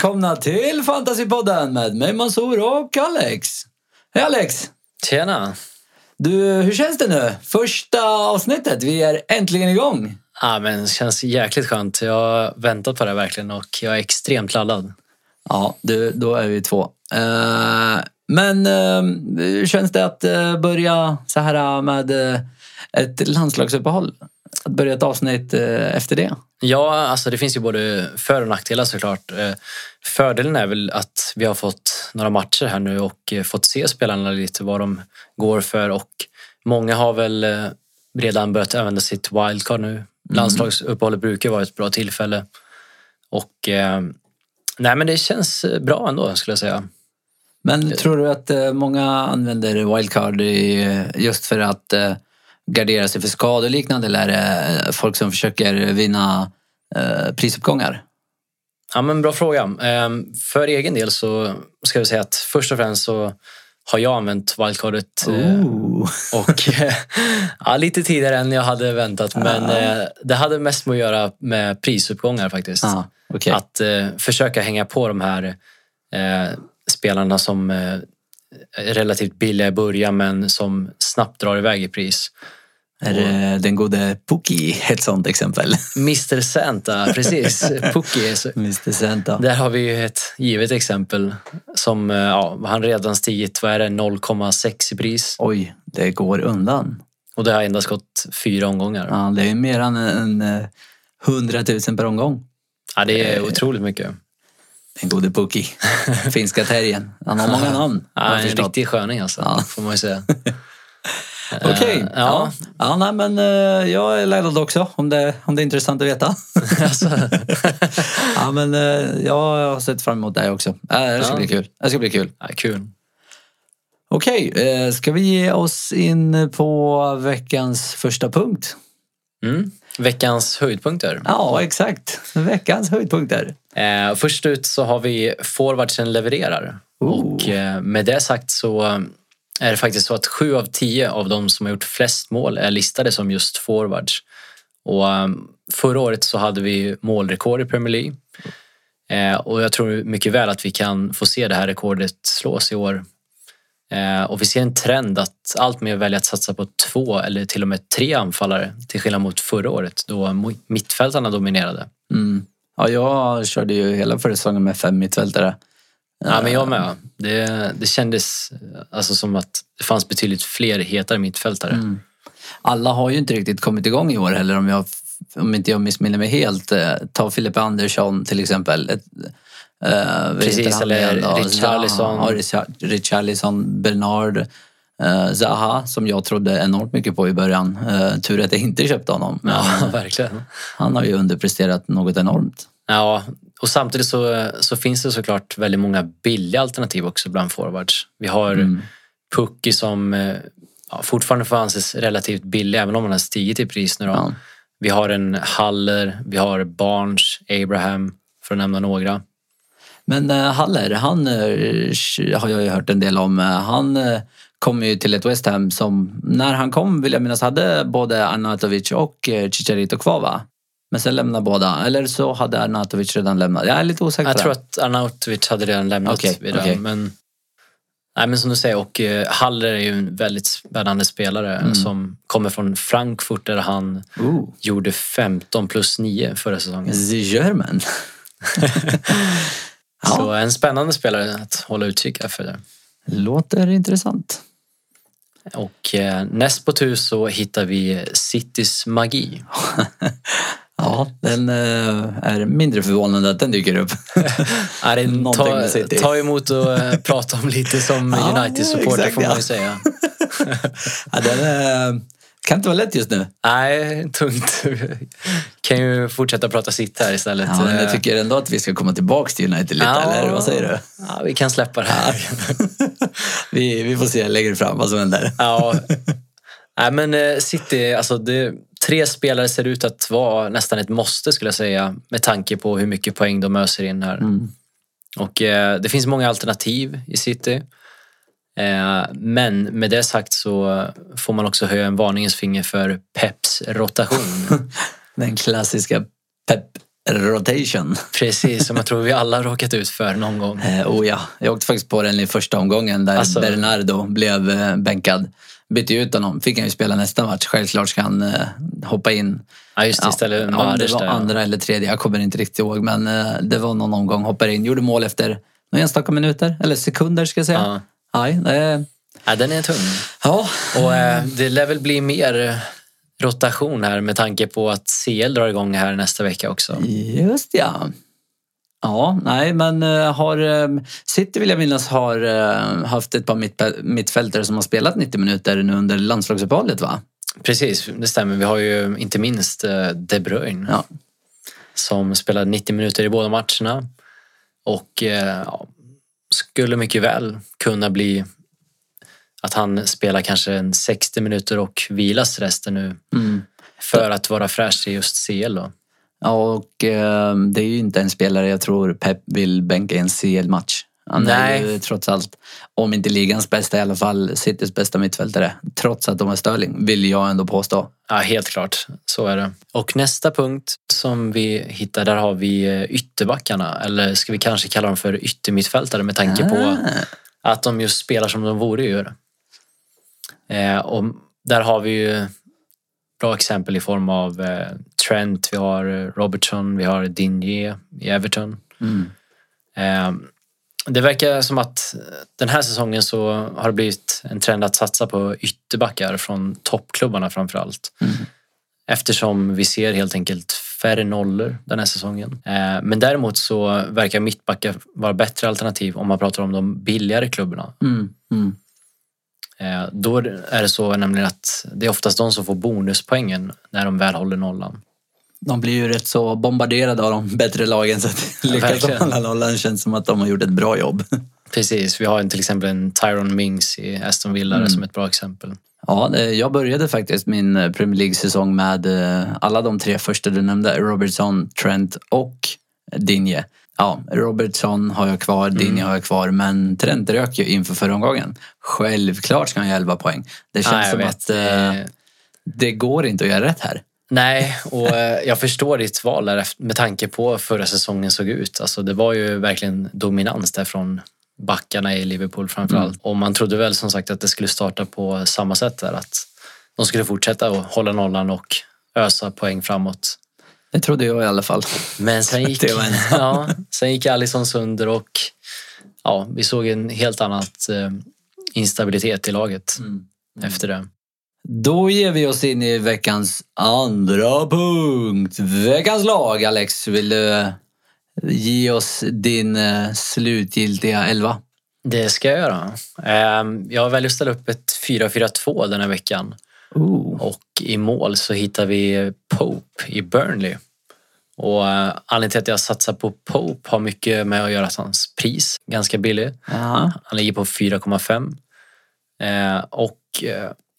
välkomna till Fantasypodden med mig Mansour och Alex. Hej Alex! Tjena! Du, hur känns det nu? Första avsnittet, vi är äntligen igång. Ja, men det känns jäkligt skönt. Jag har väntat på det verkligen och jag är extremt laddad. Ja, du, då är vi två. Uh, men uh, hur känns det att uh, börja så här med ett landslagsuppehåll? Att börja ett avsnitt efter det? Ja, alltså det finns ju både för och nackdelar såklart. Fördelen är väl att vi har fått några matcher här nu och fått se spelarna lite vad de går för och många har väl redan börjat använda sitt wildcard nu. Mm. Landslagsuppehållet brukar vara ett bra tillfälle och nej, men det känns bra ändå skulle jag säga. Men tror du att många använder wildcard just för att gardera sig för skador och liknande eller är det folk som försöker vinna prisuppgångar? Ja, men bra fråga. För egen del så ska jag säga att först och främst så har jag använt wildcardet. Ooh. Och ja, lite tidigare än jag hade väntat. Men ah. det hade mest med att göra med prisuppgångar faktiskt. Ah, okay. Att eh, försöka hänga på de här eh, spelarna som eh, är relativt billiga i början men som snabbt drar iväg i pris. Är det den gode Pookie ett sånt exempel? Mr Santa, precis. Pookie. Mr Santa. Där har vi ett givet exempel. Som ja, han redan stigit, vad är det, 0,6 i pris. Oj, det går undan. Och det har endast gått fyra omgångar. Ja, det är mer än en, 100 000 per omgång. Ja, det är otroligt mycket. Den gode Pookie. Finska terriern. Han har många namn. Ja, en riktig sköning alltså, ja. får man ju säga. Okej. Okay. Ja. Ja. nej, men uh, jag är laddad också om det, om det är intressant att veta. ja, men uh, jag har sett fram emot det också. det ska bli kul. Det ska bli kul. Ja, kul. Okej, okay, ska vi ge oss in på veckans första punkt? Mm. Veckans höjdpunkter. Ja, exakt. Veckans höjdpunkter. Eh, först ut så har vi forwardsen levererar. Ooh. Och eh, med det sagt så är det faktiskt så att sju av tio av de som har gjort flest mål är listade som just forwards. Och ehm, förra året så hade vi målrekord i Premier League. Eh, och jag tror mycket väl att vi kan få se det här rekordet slås i år. Eh, och vi ser en trend att allt mer väljer att satsa på två eller till och med tre anfallare till skillnad mot förra året då mittfältarna dominerade. Mm. Ja, jag körde ju hela förra säsongen med fem mittfältare. Ja, men jag med. Det, det kändes alltså som att det fanns betydligt fler hetare mittfältare. Mm. Alla har ju inte riktigt kommit igång i år heller om, jag, om inte jag missminner mig helt. Eh, ta Filip Andersson till exempel. Uh, Precis, eller Richarlison. Ja, Richarlison, Bernard. Uh, Zaha som jag trodde enormt mycket på i början. Uh, tur att jag inte köpte honom. Men ja, verkligen. Han har ju underpresterat något enormt. Ja, och samtidigt så, så finns det såklart väldigt många billiga alternativ också bland forwards. Vi har mm. Pucky som eh, ja, fortfarande får anses relativt billig även om han har stigit i pris nu. Då. Ja. Vi har en Haller, vi har Barnes, Abraham för att nämna några. Men uh, Haller, han uh, har jag ju hört en del om. Han kom ju till ett West Ham som när han kom vill jag minnas hade både Arnautovic och Chicharito kvar va? Men sen lämnade båda. Eller så hade Arnautovic redan lämnat. Jag är lite osäker Jag tror att Arnautovic hade redan lämnat okay, vid okay. Men, nej, men som du säger, och uh, Haller är ju en väldigt spännande spelare mm. som kommer från Frankfurt där han Ooh. gjorde 15 plus 9 förra säsongen. The German. så en spännande spelare att hålla utkik efter. Det. Låter intressant. Och eh, näst på tur så hittar vi Citys magi. Ja, den eh, är mindre förvånande att den dyker upp. är det ta, ta emot och eh, prata om lite som United-supporter får man ju säga. ja, den är, kan inte vara lätt just nu. Nej, tungt. Kan ju fortsätta prata sitt här istället. Ja, men jag tycker ändå att vi ska komma tillbaka till United lite, ja, eller vad säger du? Ja, vi kan släppa det här. vi, vi får se längre fram vad som händer. ja. Nej, men City, alltså det tre spelare ser ut att vara nästan ett måste skulle jag säga med tanke på hur mycket poäng de öser in här. Mm. Och eh, det finns många alternativ i City. Eh, men med det sagt så får man också höja en varningens finger för Peps rotation. Den klassiska Pep rotation. Precis, som jag tror vi alla råkat ut för någon gång. Eh, oh ja, jag åkte faktiskt på den i första omgången där Alltså- Bernardo blev eh, bänkad. Bytte ut honom, fick han ju spela nästa match. Självklart ska han eh, hoppa in. Ja, just det, istället om det var andra eller tredje, jag kommer inte riktigt ihåg. Men eh, det var någon omgång, hoppade in, gjorde mål efter några enstaka minuter, eller sekunder ska jag säga. Ja. Det är... Ja, den är tung. Ja, Och eh, det lär väl bli mer eh, rotation här med tanke på att CL drar igång här nästa vecka också. Just ja. Ja, nej, men eh, har eh, City vill jag minnas har eh, haft ett par mitt, mittfältare som har spelat 90 minuter nu under landslagsuppehållet va? Precis, det stämmer. Vi har ju inte minst De Bruyne Ja. som spelade 90 minuter i båda matcherna. Och ja, skulle mycket väl kunna bli att han spelar kanske en 60 minuter och vilas resten nu Mm. för att vara fräsch i just CL. Då. Ja, och eh, det är ju inte en spelare jag tror Pep vill bänka i en CL-match. Han är Nej. ju trots allt, om inte ligans bästa i alla fall, Citys bästa mittfältare. Trots att de har Sterling, vill jag ändå påstå. Ja, helt klart. Så är det. Och nästa punkt som vi hittar, där har vi eh, ytterbackarna. Eller ska vi kanske kalla dem för yttermittfältare med tanke på Ah. att de just spelar som de borde göra. Eh, och där har vi ju bra exempel i form av eh, Trent, vi har eh, Robertson, vi har Digne i Everton. Mm. Eh, det verkar som att den här säsongen så har det blivit en trend att satsa på ytterbackar från toppklubbarna framför allt. Mm. Eftersom vi ser helt enkelt färre nollor den här säsongen. Eh, Men däremot så verkar mittbackar vara bättre alternativ om man pratar om de billigare klubbarna. Mm. Mm. Eh, Då är det så nämligen att det är oftast de som får bonuspoängen när de väl håller nollan. De blir ju rätt så bombarderade av de bättre lagen så att lyckas de hålla nollan känns som att de har gjort ett bra jobb. Precis, vi har till exempel en Tyron Mings i Aston Villa Mm. som ett bra exempel. Ja, jag började faktiskt min eh, Premier League-säsong med eh, alla de tre första du nämnde. Robertson, Trent och Digne. Ja, Robertson har jag kvar, Digne har jag kvar, men Trent rök ju inför förra omgången. Självklart ska han göra 11 poäng. Det känns jag som vet. att Eh, det går inte att göra rätt här. Nej, och eh, jag förstår ditt val där med tanke på hur förra säsongen såg ut. Alltså, det var ju verkligen dominans där från backarna i Liverpool framför allt. Och man trodde väl som sagt att det skulle starta på samma sätt där. Att de skulle fortsätta att hålla nollan och ösa poäng framåt. Det trodde jag i alla fall. Men sen gick, ja, sen gick Alisson sönder och ja, vi såg en helt annat eh, instabilitet i laget efter det. Då ger vi oss in i veckans andra punkt. Veckans lag. Alex, vill du eh, ge oss din eh, slutgiltiga elva? Det ska jag göra. Eh, Jag väljer att ställa upp ett 4-4-2 den här veckan. Ooh. Och i mål så hittar vi Pope i Burnley. Och eh, anledningen till att jag satsar på Pope har mycket med att göra att hans pris ganska billig. Ja. Han ligger på 4,5. Eh, och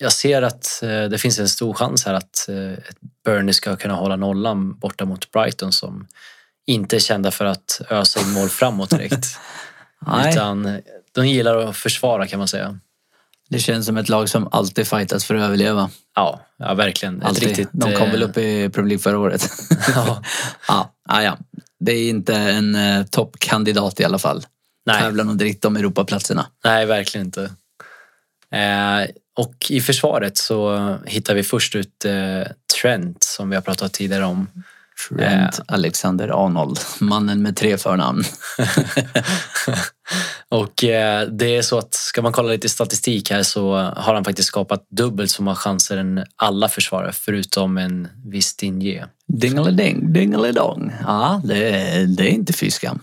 jag ser att eh, det finns en stor chans här att eh, Burnley ska kunna hålla nollan borta mot Brighton som inte är kända för att ösa in mål framåt direkt. Utan eh, de gillar att försvara kan man säga. det känns som ett lag som alltid fightas för att överleva. Ja, ja verkligen. Alltid. riktigt, De kom eh, väl upp i Premier League förra året. Ja. ja, ja. Det är inte en eh, toppkandidat i alla fall. Nej. Tävlar nog direkt om Europaplatserna. Nej, verkligen inte. Eh, och i försvaret så hittar vi först ut eh, Trent som vi har pratat tidigare om. Trent Alexander Arnold, mannen med tre förnamn. och eh, det är så att ska man kolla lite statistik här så har han faktiskt skapat dubbelt så många chanser än alla försvarare förutom en viss Digne. Dingeliding, dingelidong. Ja, det det är inte fy skam.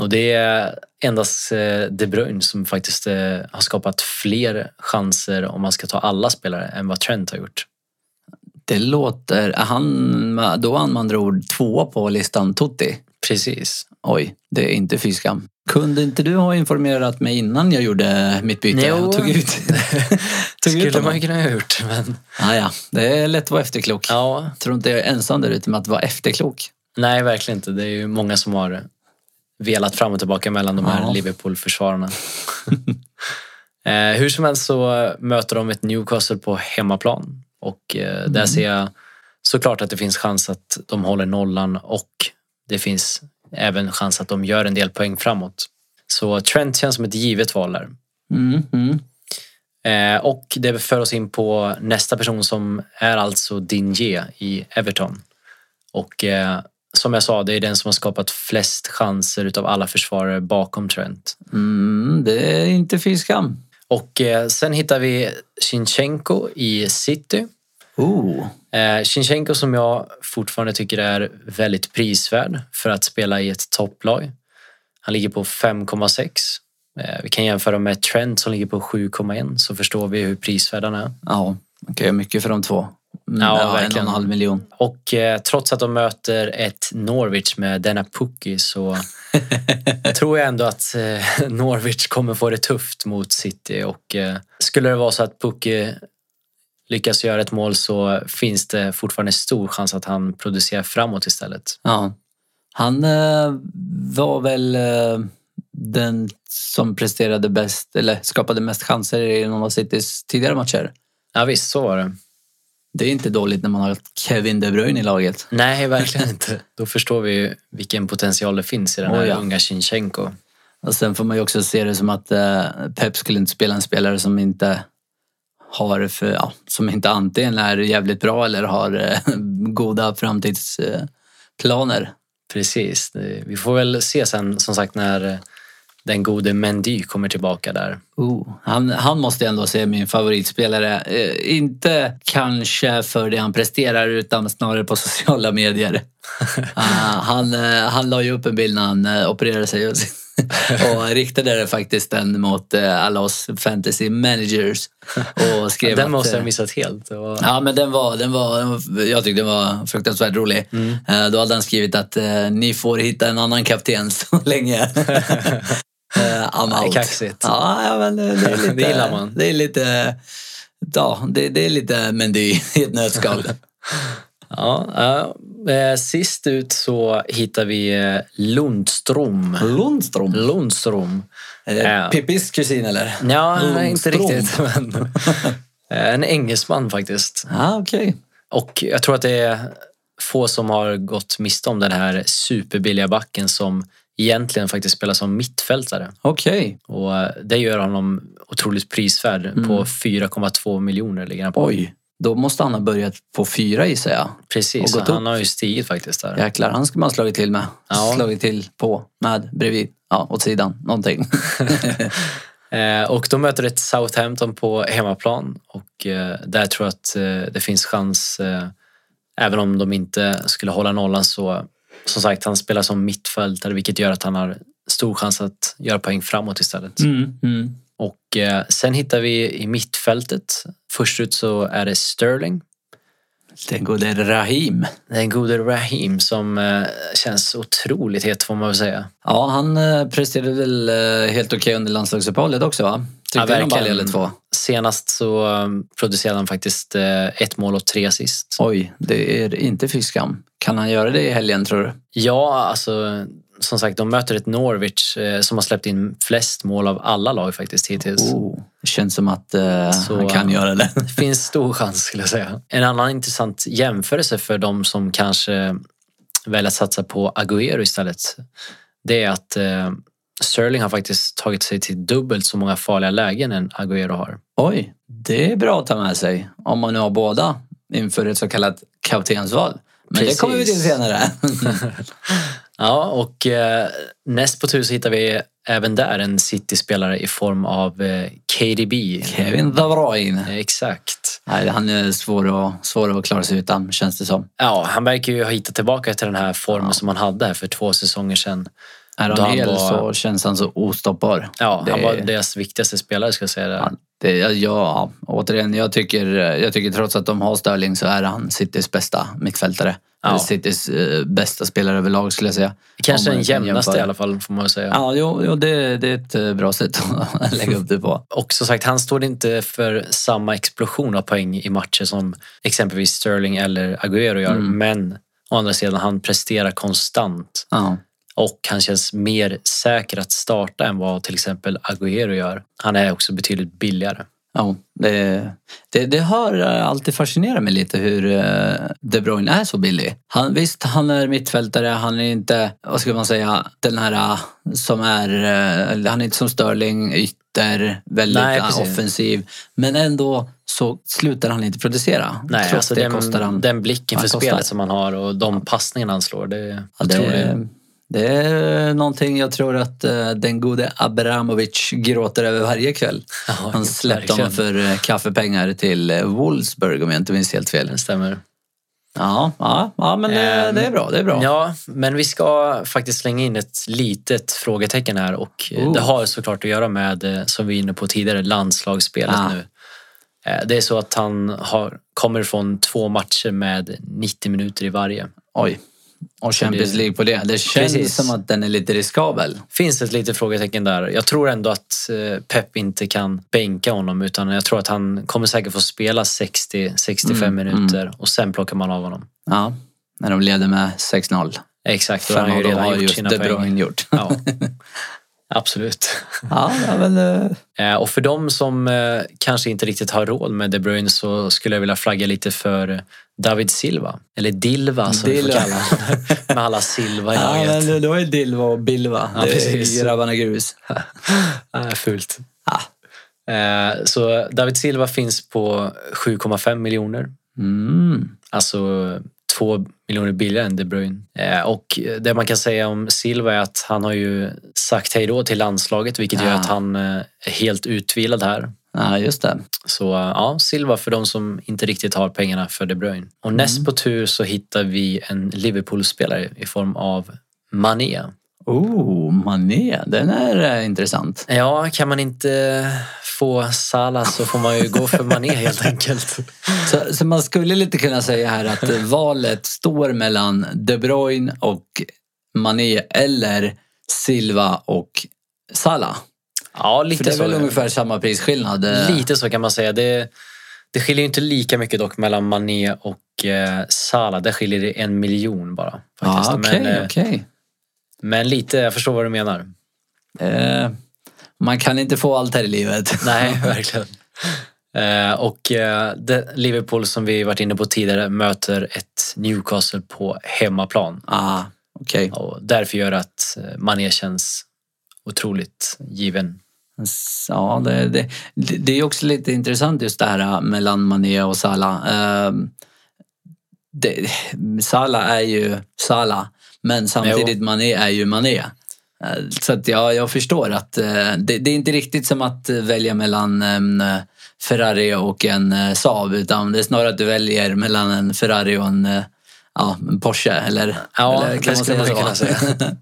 Och det är endast eh, De Bruyne som faktiskt eh, har skapat fler chanser om man ska ta alla spelare än vad Trent har gjort. Det låter... Han, då är han med andra ord två på listan Totti. Precis. Oj, det är inte fy skam. Kunde inte du ha informerat mig innan jag gjorde mitt byte Jo. och tog ut, tog ut Skulle honom? man kunna ha gjort. Men Ah, ja, det är lätt att vara efterklok. ja, tror inte jag är ensam där ute med att vara efterklok. nej verkligen inte. Det är ju många som har velat fram och tillbaka mellan de här Ja. Liverpool-försvararna. eh, hur som helst så möter de ett Newcastle på hemmaplan. Och eh, där ser jag såklart att det finns chans att de håller nollan och det finns även chans att de gör en del poäng framåt. Så Trent känns som ett givet val där. Mm, mm. Eh, och det för oss in på nästa person som är alltså Dinje i Everton. Och eh, som jag sa, det är den som har skapat flest chanser utav alla försvarare bakom Trent. Mm, det är inte fy skam. Och eh, sen hittar vi Shinchenko i City. Oh. Eh, Shinchenko som jag fortfarande tycker är väldigt prisvärd för att spela i ett topplag. Han ligger på 5,6. Eh, vi kan jämföra med Trent som ligger på 7,1 så förstår vi hur prisvärd han är. Ja, man kan göra mycket för de två. Ja, en och verkligen. en halv miljon. Och eh, trots att de möter ett Norwich med denna Pukki så tror jag ändå att eh, Norwich kommer få det tufft mot City och eh, skulle det vara så att Pukki lyckas göra ett mål så finns det fortfarande stor chans att han producerar framåt istället. Ja. Han eh, var väl eh, den som presterade bäst, eller skapade mest chanser i någon av Citys tidigare matcher. Ja visst, så var det. Det är inte dåligt när man har Kevin De Bruyne i laget. Nej, verkligen inte. Då förstår vi ju vilken potential det finns i den här Oh, ja. unga Shinchenko. Och sen får man ju också se det som att eh, Pep skulle inte spela en spelare som inte har för, ja, som inte antingen är jävligt bra eller har eh, goda framtidsplaner. Precis. Vi får väl se sen som sagt när den gode Mendy kommer tillbaka där. Oh, han, han måste ändå se min favoritspelare. Eh, inte kanske för det han presterar utan snarare på sociala medier. Ah, han, eh, han la ju upp en bild när han eh, opererade sig och, och riktade det faktiskt den mot eh, alla oss fantasy managers. Och skrev Den att, måste jag eh, ha missat helt. Var... Ja, men den var, den var, jag tyckte den var fruktansvärt rolig. Mm. Eh, Då hade han skrivit att eh, ni får hitta en annan kapten så länge. Eh, I'm out. kaxigt. Ja, ja, men det, det är lite... Det gillar man. Det är lite... Ja, det, det är lite Mendy i ett nötskal. Ja. Eh, Sist ut så hittar vi eh, Lundström. Lundström. Lundström. Är det Ja. Pippis kusin eller? Ja, nej, inte Lundström. riktigt. Men, eh, en engelsman faktiskt. Ja, okej. Och jag tror att det är få som har gått miste om den här superbilliga backen som egentligen faktiskt spelar som mittfältare. Okej. Och eh, det gör honom otroligt prisvärd. På 4,2 miljoner ligger han på. Oj. Då måste han ha börjat på fyra gissar jag. Precis, Och gått han upp. har ju stigit faktiskt där. Jäklar, han skulle man slagit till med. Ja. Slagit till på, med, bredvid, ja, åt sidan, någonting. Eh, och de möter ett Southampton på hemmaplan och eh, där tror jag att det finns chans, även om de inte skulle hålla nollan så som sagt, han spelar som mittfältare vilket gör att han har stor chans att göra poäng framåt istället. Mm, mm. Och eh, sen hittar vi i mittfältet, först ut så är det Sterling. Den gode Rahim. Den gode Raheem som eh, känns otroligt het får man väl säga. Ja, han eh, presterade väl eh, helt okej under landslagsuppehållet också va? Tryckte in en balja eller två. Senast så producerade han faktiskt ett mål och tre assist. Oj, det är inte fy skam. Kan han göra det i helgen tror du? Ja, alltså som sagt, de möter ett Norwich eh, som har släppt in flest mål av alla lag faktiskt hittills. Oh, det känns som att eh, Så, han kan eh, göra det. Det finns stor chans skulle jag säga. En annan intressant jämförelse för de som kanske väljer att satsa på Agüero istället. Det är att eh, Sterling har faktiskt tagit sig till dubbelt så många farliga lägen än Agüero har. Oj, det är bra att ta med sig. Om man nu har båda inför ett så kallat kaptensval. Men det kommer vi till Precis. senare. Ja, och eh, näst på tur så hittar vi även där en City-spelare i form av eh, KDB. Kevin De Bruyne. Exakt. Nej, han är svår att, svår att klara sig utan, känns det som. Ja, han verkar ju ha hittat tillbaka till den här formen som han hade för två säsonger sedan. Är han han hel var- så känns han så ostoppbar. Ja, Det- han var deras viktigaste spelare ska jag säga. Där. Ja, det, ja, återigen, jag tycker, jag tycker trots att de har Sterling så är han Citys bästa mittfältare. Ja. Citys eh, bästa spelare överlag skulle jag säga. Kanske den jämnaste i alla fall får man säga. Ja, jo, jo det, det är ett eh, bra sätt att lägga upp det på. Och som sagt, han står inte för samma explosion av poäng i matcher som exempelvis Sterling eller Agüero gör. Mm. Men å andra sidan, han presterar konstant. Ja. Och han känns mer säker att starta än vad till exempel Agüero gör. Han är också betydligt billigare. Ja, det, det, det har eh, alltid fascinerat mig lite hur eh, De Bruyne är så billig. Han, visst, han är mittfältare. Han är inte, vad ska man säga, den här eh, som är... Han är inte som Sterling, ytter, väldigt Nej, offensiv. Men ändå så slutar han inte producera. Nej, Trots alltså det den, kostar han. den blicken han för kostar. spelet som han har och de passningarna han slår. Det är Ja, otroligt. Det, är någonting jag tror att eh, den gode Abramovic gråter över varje kväll. Ja, Han släppte honom för eh, kaffepengar till eh, Wolfsburg om jag inte minns helt fel. Det stämmer. Ja, ja, ja men det, Ehm, det är bra. Det är bra. Ja, men vi ska faktiskt slänga in ett litet frågetecken här och Oh. det har såklart att göra med, som vi var inne på tidigare, landslagsspelet Ah. nu. Det är så att han har, kommer från två matcher med 90 minuter i varje. Oj. Och Champions League på det. Det känns Precis. som att den är lite riskabel. Finns ett litet frågetecken där. Jag tror ändå att eh, Pep inte kan bänka honom utan jag tror att han kommer säkert få spela 60-65 Mm, minuter och sen plockar man av honom. Ja, när de leder med 6-0. Exakt, har Fem han av ju dem har redan gjort sina poäng. Gjort. Ja, absolut. Ja, men, eh, Eh, Och för de som kanske inte riktigt har råd med De Bruyne så skulle jag vilja flagga lite för David Silva. Eller Dilva som vi får Dilva. kalla honom. Med alla Silva i ja, laget. men då är Dilva och Bilva. Ja, det är precis. grabbarna grus. Äh, fult. Ja. Eh, Så David Silva finns på 7,5 miljoner. Mm. Alltså två miljoner billigare än De Bruyne. Eh, Och det man kan säga om Silva är att han har ju sagt hej då till landslaget vilket gör Ja. att han eh, är helt utvilad här. Ja, just det. Så ja, Silva för de som inte riktigt har pengarna för De Bruyne. Och näst på tur så hittar vi en Liverpool-spelare i form av Mané. Oh, Mané. Den är eh, intressant. Ja, kan man inte få Salah så får man ju gå för Mané helt enkelt. Så, så man skulle lite kunna säga här att valet står mellan De Bruyne och Mané eller Silva och Salah. Ja, För lite det är så. väl ungefär samma prisskillnad. eh. Lite så kan man säga. Det, det skiljer inte lika mycket dock mellan Mané och eh, Salah. Där skiljer det en miljon bara. Faktiskt. Ja, okej, men, eh, okej. men lite, jag förstår vad du menar. Eh, man kan inte få allt här i livet. Nej, verkligen. Eh, och eh, Liverpool som vi varit inne på tidigare möter ett Newcastle på hemmaplan. ah, okej. Och därför gör att eh, Mané känns otroligt given. Ja, det, det, det är också lite intressant just det här äh, mellan Mané och Salah. Eh, det, Salah är ju Salah, men samtidigt Mané är ju Mané. Eh, Så att ja, jag förstår att eh, det, det är inte riktigt som att välja mellan en Ferrari och en Saab utan det är snarare att du väljer mellan en Ferrari och en, ja, Porsche. Eller, Ja, eller skulle man så? kunna säga.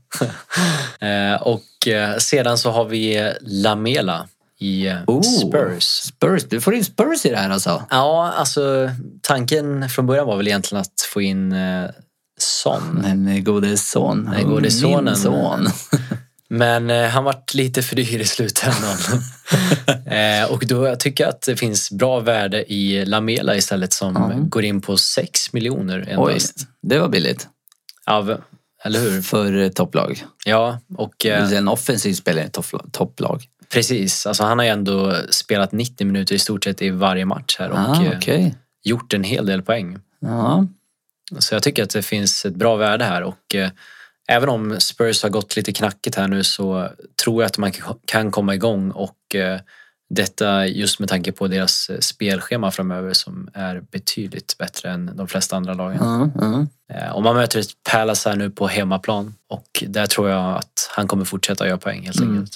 Eh, och eh, sedan så har vi Lamela i Oh. Spurs. Spurs, du får in Spurs i det här alltså? Ja, alltså tanken från början var väl egentligen att få in eh, Son. Den gode son. Den gode Min sonen. son. Men eh, han vart lite för dyr i slutändan. eh, och då tycker jag att det finns bra värde i Lamela istället som Ja. går in på 6 miljoner Oj, endast. det var billigt. Av, eller hur? För eh, topplag. Ja, och eh, En offensiv spelare i toppla- topplag. precis. Alltså, han har ju ändå spelat 90 minuter i stort sett i varje match här och Ah, eh, okej. gjort en hel del poäng. Ja. Så jag tycker att det finns ett bra värde här och eh, även om Spurs har gått lite knackigt här nu så tror jag att man kan komma igång och eh, detta just med tanke på deras eh, spelschema framöver som är betydligt bättre än de flesta andra lagen. Ja. Eh, Och man möter ett Palace här nu på hemmaplan och där tror jag att han kommer fortsätta göra poäng helt Mm. enkelt.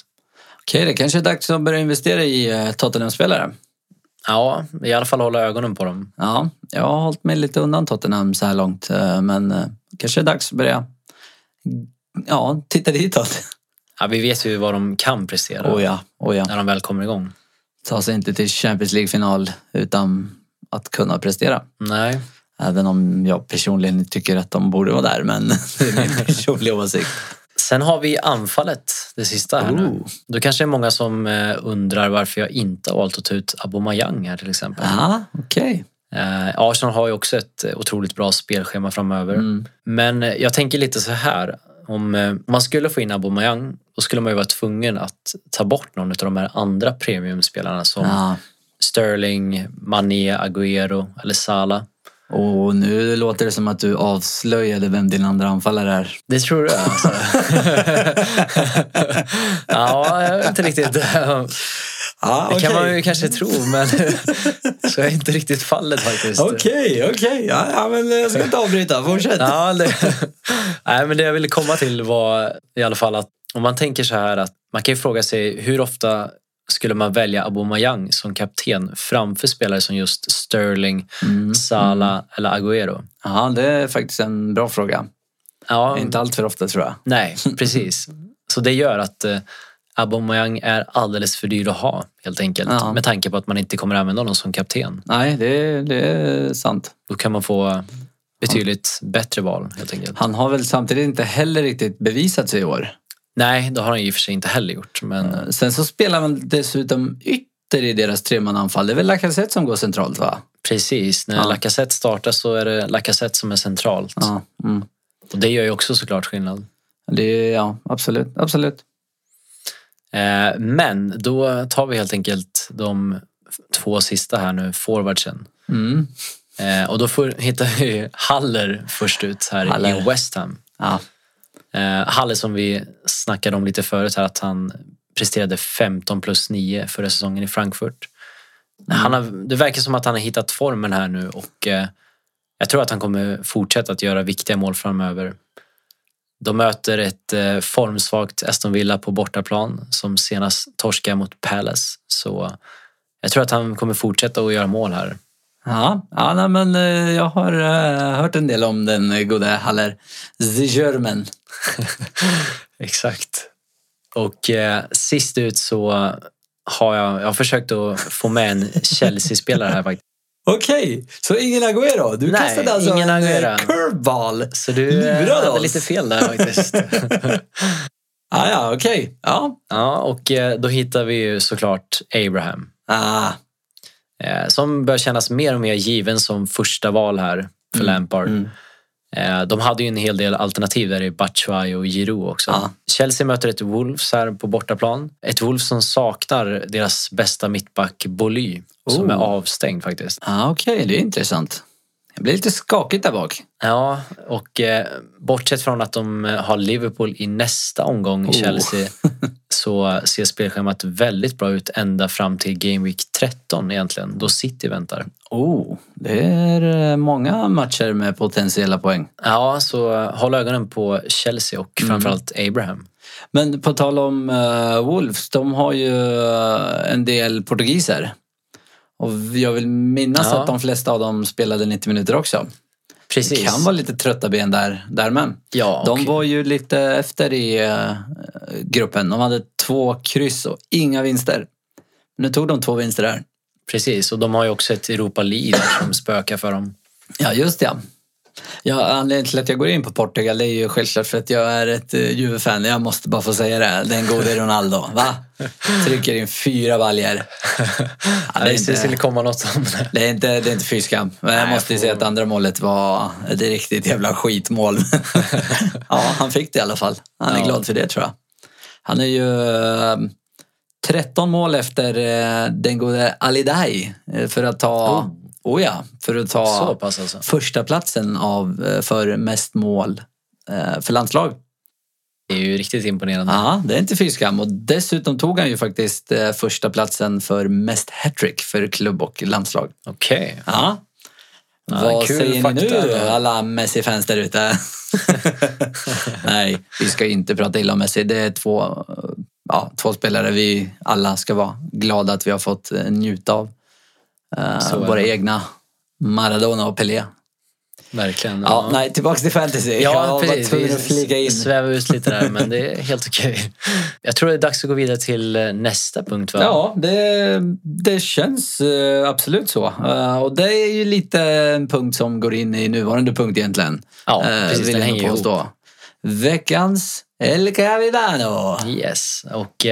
Okej, det kanske är dags att börja investera i Tottenham-spelare. Ja, i alla fall hålla ögonen på dem. Ja, jag har hållit mig lite undan Tottenham så här långt. Men kanske är dags att börja ja, titta ditåt. Ja, vi vet ju vad de kan prestera Oh ja, oh ja. när de väl kommer igång. Ta sig inte till Champions League-final utan att kunna prestera. Nej, Även om jag personligen tycker att de borde vara där, men det är min personliga åsikt. Sen har vi anfallet, det sista här nu. Oh. Då kanske det är många som eh, undrar varför jag inte har valt att ta ut Aubameyang här till exempel. Ja, okej. Eh, Arsenal har ju också ett eh, otroligt bra spelschema framöver. Mm. Men eh, jag tänker lite så här. Om eh, man skulle få in Aubameyang då skulle man ju vara tvungen att ta bort någon av de här andra premiumspelarna som Ja, Sterling, Mané, Agüero eller Salah. Och nu låter det som att du avslöjade vem din andra anfallare är. Det tror du alltså? ja, jag vet inte riktigt. Ja, Det kan man ju kanske tro, men så är inte riktigt fallet faktiskt. Okej, okej. Ja, ja, men jag ska inte avbryta. Fortsätt. Ja, det, nej, men det jag ville komma till var i alla fall att om man tänker så här att man kan ju fråga sig hur ofta skulle man välja Aubameyang som kapten framför spelare som just Sterling, Mm, Salah eller Agüero? Ja, det är faktiskt en bra fråga. Ja, Inte allt för ofta tror jag. nej, precis. Så det gör att eh, Aubameyang är alldeles för dyr att ha helt enkelt. Ja. Med tanke på att man inte kommer använda honom som kapten. Nej, det, det är sant. Då kan man få betydligt bättre val helt enkelt. Han har väl samtidigt inte heller riktigt bevisat sig i år. Nej, det har han i och för sig inte heller gjort. Men Eh, Sen så spelar man dessutom ytter i deras tremananfall. Det är väl Lacazette som går centralt va? precis, när Ja. Lacazette startar så är det Lacazette som är centralt. Ja, mm. Och det gör ju också såklart skillnad. det ja absolut. absolut. Eh, Men då tar vi helt enkelt de två sista här nu, forwardsen. Mm. Eh, Och då får, hittar vi Haller först ut här Haller. i West Ham. Ja. Eh, Haller som vi snackade om lite förut här, att han presterade 15 plus 9 förra säsongen i Frankfurt. Han har, det verkar som att han har hittat formen här nu och jag tror att han kommer fortsätta att göra viktiga mål framöver. De möter ett eh, formsvagt Aston Villa på bortaplan som senast torskade mot Palace. Så jag tror att han kommer fortsätta att göra mål här. Ja, ja nej, men eh, jag har eh, hört en del om den gode Haller German. Exakt. Och eh, sist ut så har jag, jag har försökt att få med en Chelsea-spelare här faktiskt. Okej, så ingen Agüero? Du Nej, kastade alltså ingen en eh, curveball? Så du Lurade hade lite fel där faktiskt. Ah, ja, okej. Ja. ja, och eh, då hittar vi ju såklart Abraham. Ah, Eh, som bör kännas mer och mer given som första val här för Lampard. mm. Eh, de hade ju en hel del alternativ där i Batshuayi och Giroud också. Ja. Chelsea möter ett Wolves här på bortaplan. Ett Wolves som saknar deras bästa mittback Boly som Oh. är avstängd faktiskt. ah, okej, det är intressant. Det blir lite skakigt där bak. Ja, och eh, bortsett från att de eh, har Liverpool i nästa omgång, Oh. Chelsea, så ser spelschemat väldigt bra ut ända fram till Game Week 13 egentligen, då City väntar. Oh, det är eh, många matcher med potentiella poäng. Ja, så eh, håll ögonen på Chelsea och Mm. framförallt Abraham. Men på tal om uh, Wolves, de har ju en del portugiser. Och jag vill minnas Ja. att de flesta av dem spelade 90 minuter också. Precis. Det kan vara lite trötta ben där, där med. ja, De och- var ju lite efter i eh, gruppen. De hade två kryss och inga vinster. Nu tog de två vinster där. Precis, och de har ju också ett Europa League som spökar för dem. Ja, just det. Ja, anledningen till att jag går in på Portugal är ju självklart för att jag är ett uh, Juve-fan. Jag måste bara få säga det. Den gode Ronaldo. Va? Trycker in fyra baljer. Ja, det, visste det inte, komma något om det. det, är inte, det är inte fy skam. Men jag måste ju säga att andra målet var ett riktigt jävla skitmål. ja, han fick det i alla fall. Han är Ja. glad för det tror jag. Han är ju eh, 13 mål efter eh, den gode Alidai eh, för att ta... Oh. Oh. ja, för att ta alltså. första platsen av, eh, för mest mål eh, för landslag. Det är ju riktigt imponerande. Ja, det är inte fy skam. Och dessutom tog han ju faktiskt eh, första platsen för mest hattrick för klubb och landslag. Okej. Ja. Ja, Vad säger fakta ni nu då. alla Messi-fans där ute? Nej, vi ska inte prata illa om Messi. Det är två, ja, två spelare vi alla ska vara glada att vi har fått eh, njuta av. Eh, Så våra egna Maradona och Pelé. Verkligen. Ja, nej, tillbaks till fantasy. Ja, jag var precis. tvungen att flika in. svävar ut lite där, men det är helt okej. Jag tror det är dags att gå vidare till eh, nästa punkt. Va? Ja, det, det känns eh, absolut så. Eh, och det är ju lite en punkt som går in i nuvarande punkt egentligen. Ja, precis. vill Den hänger ihop. Veckans El Capitano. Yes, och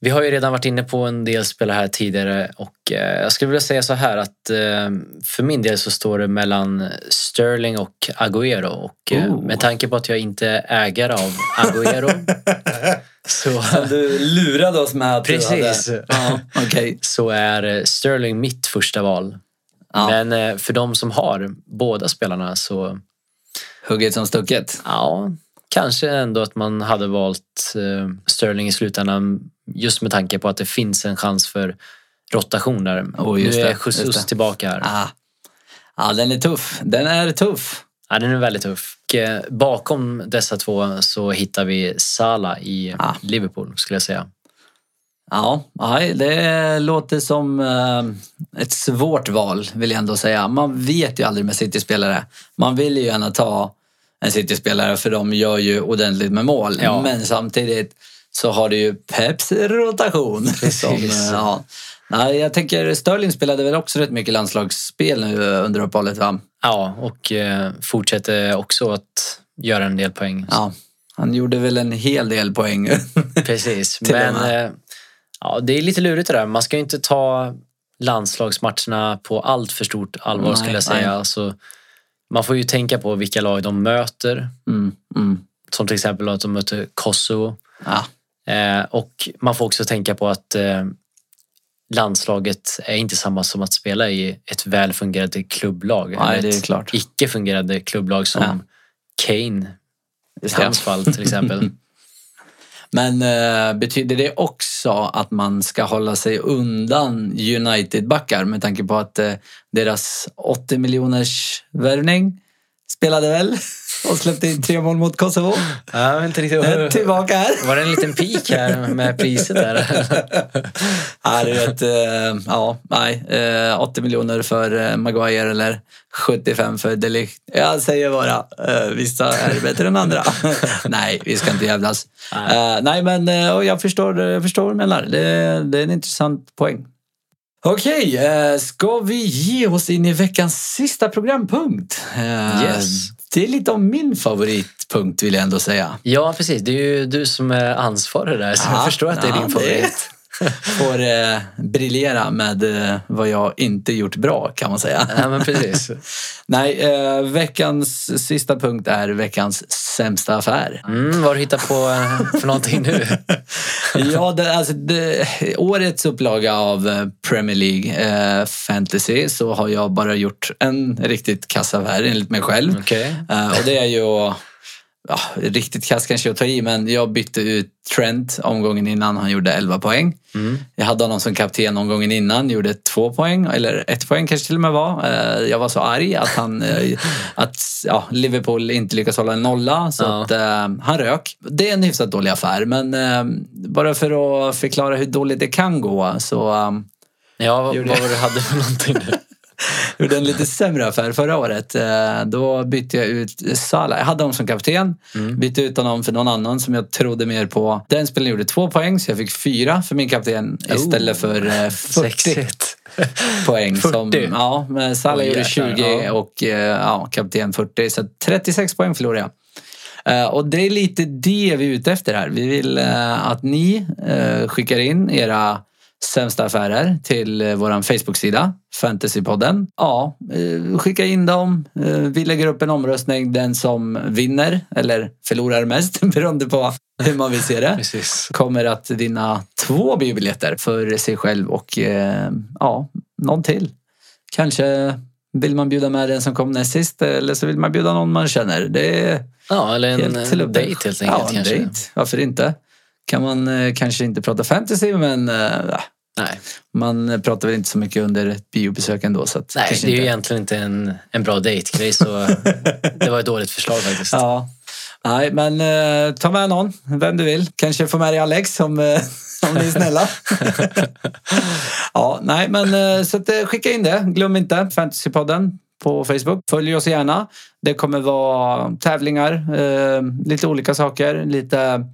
vi har ju redan varit inne på en del spelare här tidigare och eh, jag skulle vilja säga så här att eh, för min del så står det mellan Sterling och Agüero och Oh. med tanke på att jag inte är ägare av Agüero så, Som du lurade oss med att Precis. du hade. Ja, okej. så är Sterling mitt första val. Ja. Men för de som har båda spelarna så Hugget som stucket. ja, kanske ändå att man hade valt eh, Sterling i slutändan just med tanke på att det finns en chans för rotation där. Oh, just nu är Jesus just tillbaka här. Ah. Ja, den är tuff. Den är tuff. Ja, den är väldigt tuff. Och, eh, bakom dessa två så hittar vi Salah i Ah. Liverpool skulle jag säga. Ja, det låter som eh, ett svårt val vill jag ändå säga. Man vet ju aldrig med City-spelare. Man vill ju gärna ta en City-spelare för de gör ju ordentligt med mål. Ja. Men samtidigt så har du ju Peps rotation. Som, eh, ja. Nej, jag tänker Sterling spelade väl också rätt mycket landslagsspel nu eh, under uppehållet va? Ja, och eh, fortsätter också att göra en del poäng. Ja, han gjorde väl en hel del poäng. Precis, men eh, ja, det är lite lurigt det där. Man ska ju inte ta landslagsmatcherna på allt för stort allvar Nej, skulle jag säga. nej. Alltså, man får ju tänka på vilka lag de möter. Mm, mm. Som till exempel att de möter Kosovo. Ja, Eh, och man får också tänka på att eh, landslaget är inte samma som att spela i ett väl fungerande klubblag. Nej, det är ett klart. icke fungerande klubblag som Ja. Kane i hans fall till exempel. Men eh, betyder det också att man ska hålla sig undan United-backar med tanke på att eh, deras 80 miljoners värvning spelade väl? Och släppte in tre mål mot Kosovo? Vet inte riktigt. Eh, Tillbaka här. Var det en liten pik här med priset där? Ja, du vet, eh, ja, nej. Eh, 80 miljoner för eh, Maguire eller 75 för Delict. Jag säger bara, eh, vissa är bättre än andra. nej, vi ska inte jävlas. Nej. Eh, nej, men eh, jag, förstår, jag förstår vad du menar. Det, det är en intressant poäng. Okej, eh, ska vi ge oss in i veckans sista programpunkt? Eh, Yes. Det är lite om min favoritpunkt vill jag ändå säga. Ja, precis. Det är ju du som är ansvarig där, så jag Ja, förstår att det är din favorit. Får eh, briljera med eh, vad jag inte gjort bra kan man säga. Ja, men precis. Nej, eh, veckans sista punkt är veckans sämsta affär. Mm, vad har du hittat på eh, för någonting nu? ja, det, alltså, det, årets upplaga av eh, Premier League eh, Fantasy så har jag bara gjort en riktigt kass affär enligt mig själv. Eh, och det är ju, ja, riktigt kass kanske jag tar i, men jag bytte ut Trent omgången innan han gjorde 11 poäng. Mm. Jag hade honom som kapten omgången innan, gjorde två poäng, eller ett poäng kanske till och med var. Eh, Jag var så arg att, han, eh, att ja, Liverpool inte lyckas hålla en nolla, så Ja. att, eh, han rök. Det är en hyfsat dålig affär, men eh, bara för att förklara hur dåligt det kan gå så eh, Ja, vad, vad var det du hade för någonting? gjorde en lite sämre affär förra året. Eh, Då bytte jag ut Salah. Jag hade honom som kapten. Mm. Bytte ut honom för någon annan som jag trodde mer på. Den spelaren gjorde två poäng så jag fick fyra för min kapten istället Oh, för eh, 40 Sexigt. poäng. 40? Som, ja, Salah Oj, gjorde jäklar, 20 ja. och eh, ja, kapten 40. Så 36 poäng förlorade jag. Eh, Och det är lite det vi är ute efter här. Vi vill eh, att ni eh, skickar in era sämsta affärer till eh, vår Facebook-sida, Fantasypodden. Ja, eh, skicka in dem. Eh, Vi lägger upp en omröstning. Den som vinner, eller förlorar mest, beroende på hur man vill se det, Precis. kommer att vinna två biobiljetter för sig själv och ja, någon till. Kanske vill man bjuda med den som kom näst sist eller så vill man bjuda någon man känner. Det är Ja, eller en helt till upp- dejt helt enkelt ja, en kanske. dejt. Varför inte? Kan man eh, kanske inte prata fantasy men eh, Nej, man pratar väl inte så mycket under ett biobesök ändå. Så att Nej det är ju inte. egentligen inte en, en bra dejtgrej så det var ett dåligt förslag faktiskt. Ja. Nej, men eh, ta med någon, vem du vill. Kanske få med dig Alex om, eh, om ni är snälla. ja, nej, men eh, så att, eh, skicka in det. Glöm inte Fantasypodden på Facebook. Följ oss gärna. Det kommer vara tävlingar, eh, lite olika saker, lite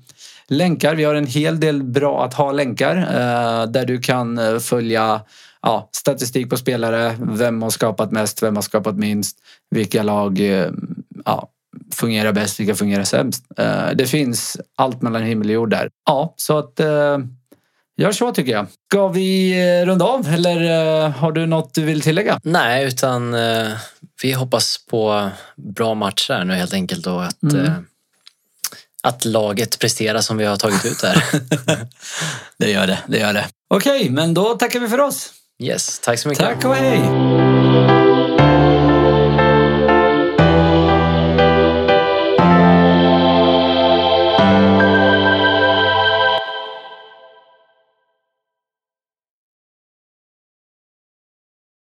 länkar. Vi har en hel del bra att ha-länkar eh, där du kan eh, följa ja, statistik på spelare, vem har skapat mest, vem har skapat minst, vilka lag eh, ja, fungerar bäst, vilka fungerar sämst. Eh, det finns allt mellan himmel och jord där. Ja, så att eh, gör så tycker jag. Ska vi eh, runda av eller har du något du vill tillägga? Nej, utan vi hoppas på bra matcher nu helt enkelt och att Mm. Att laget presterar som vi har tagit ut där. det gör det, det gör det. Okej, men då tackar vi för oss. Yes, tack så mycket. Tack och hej!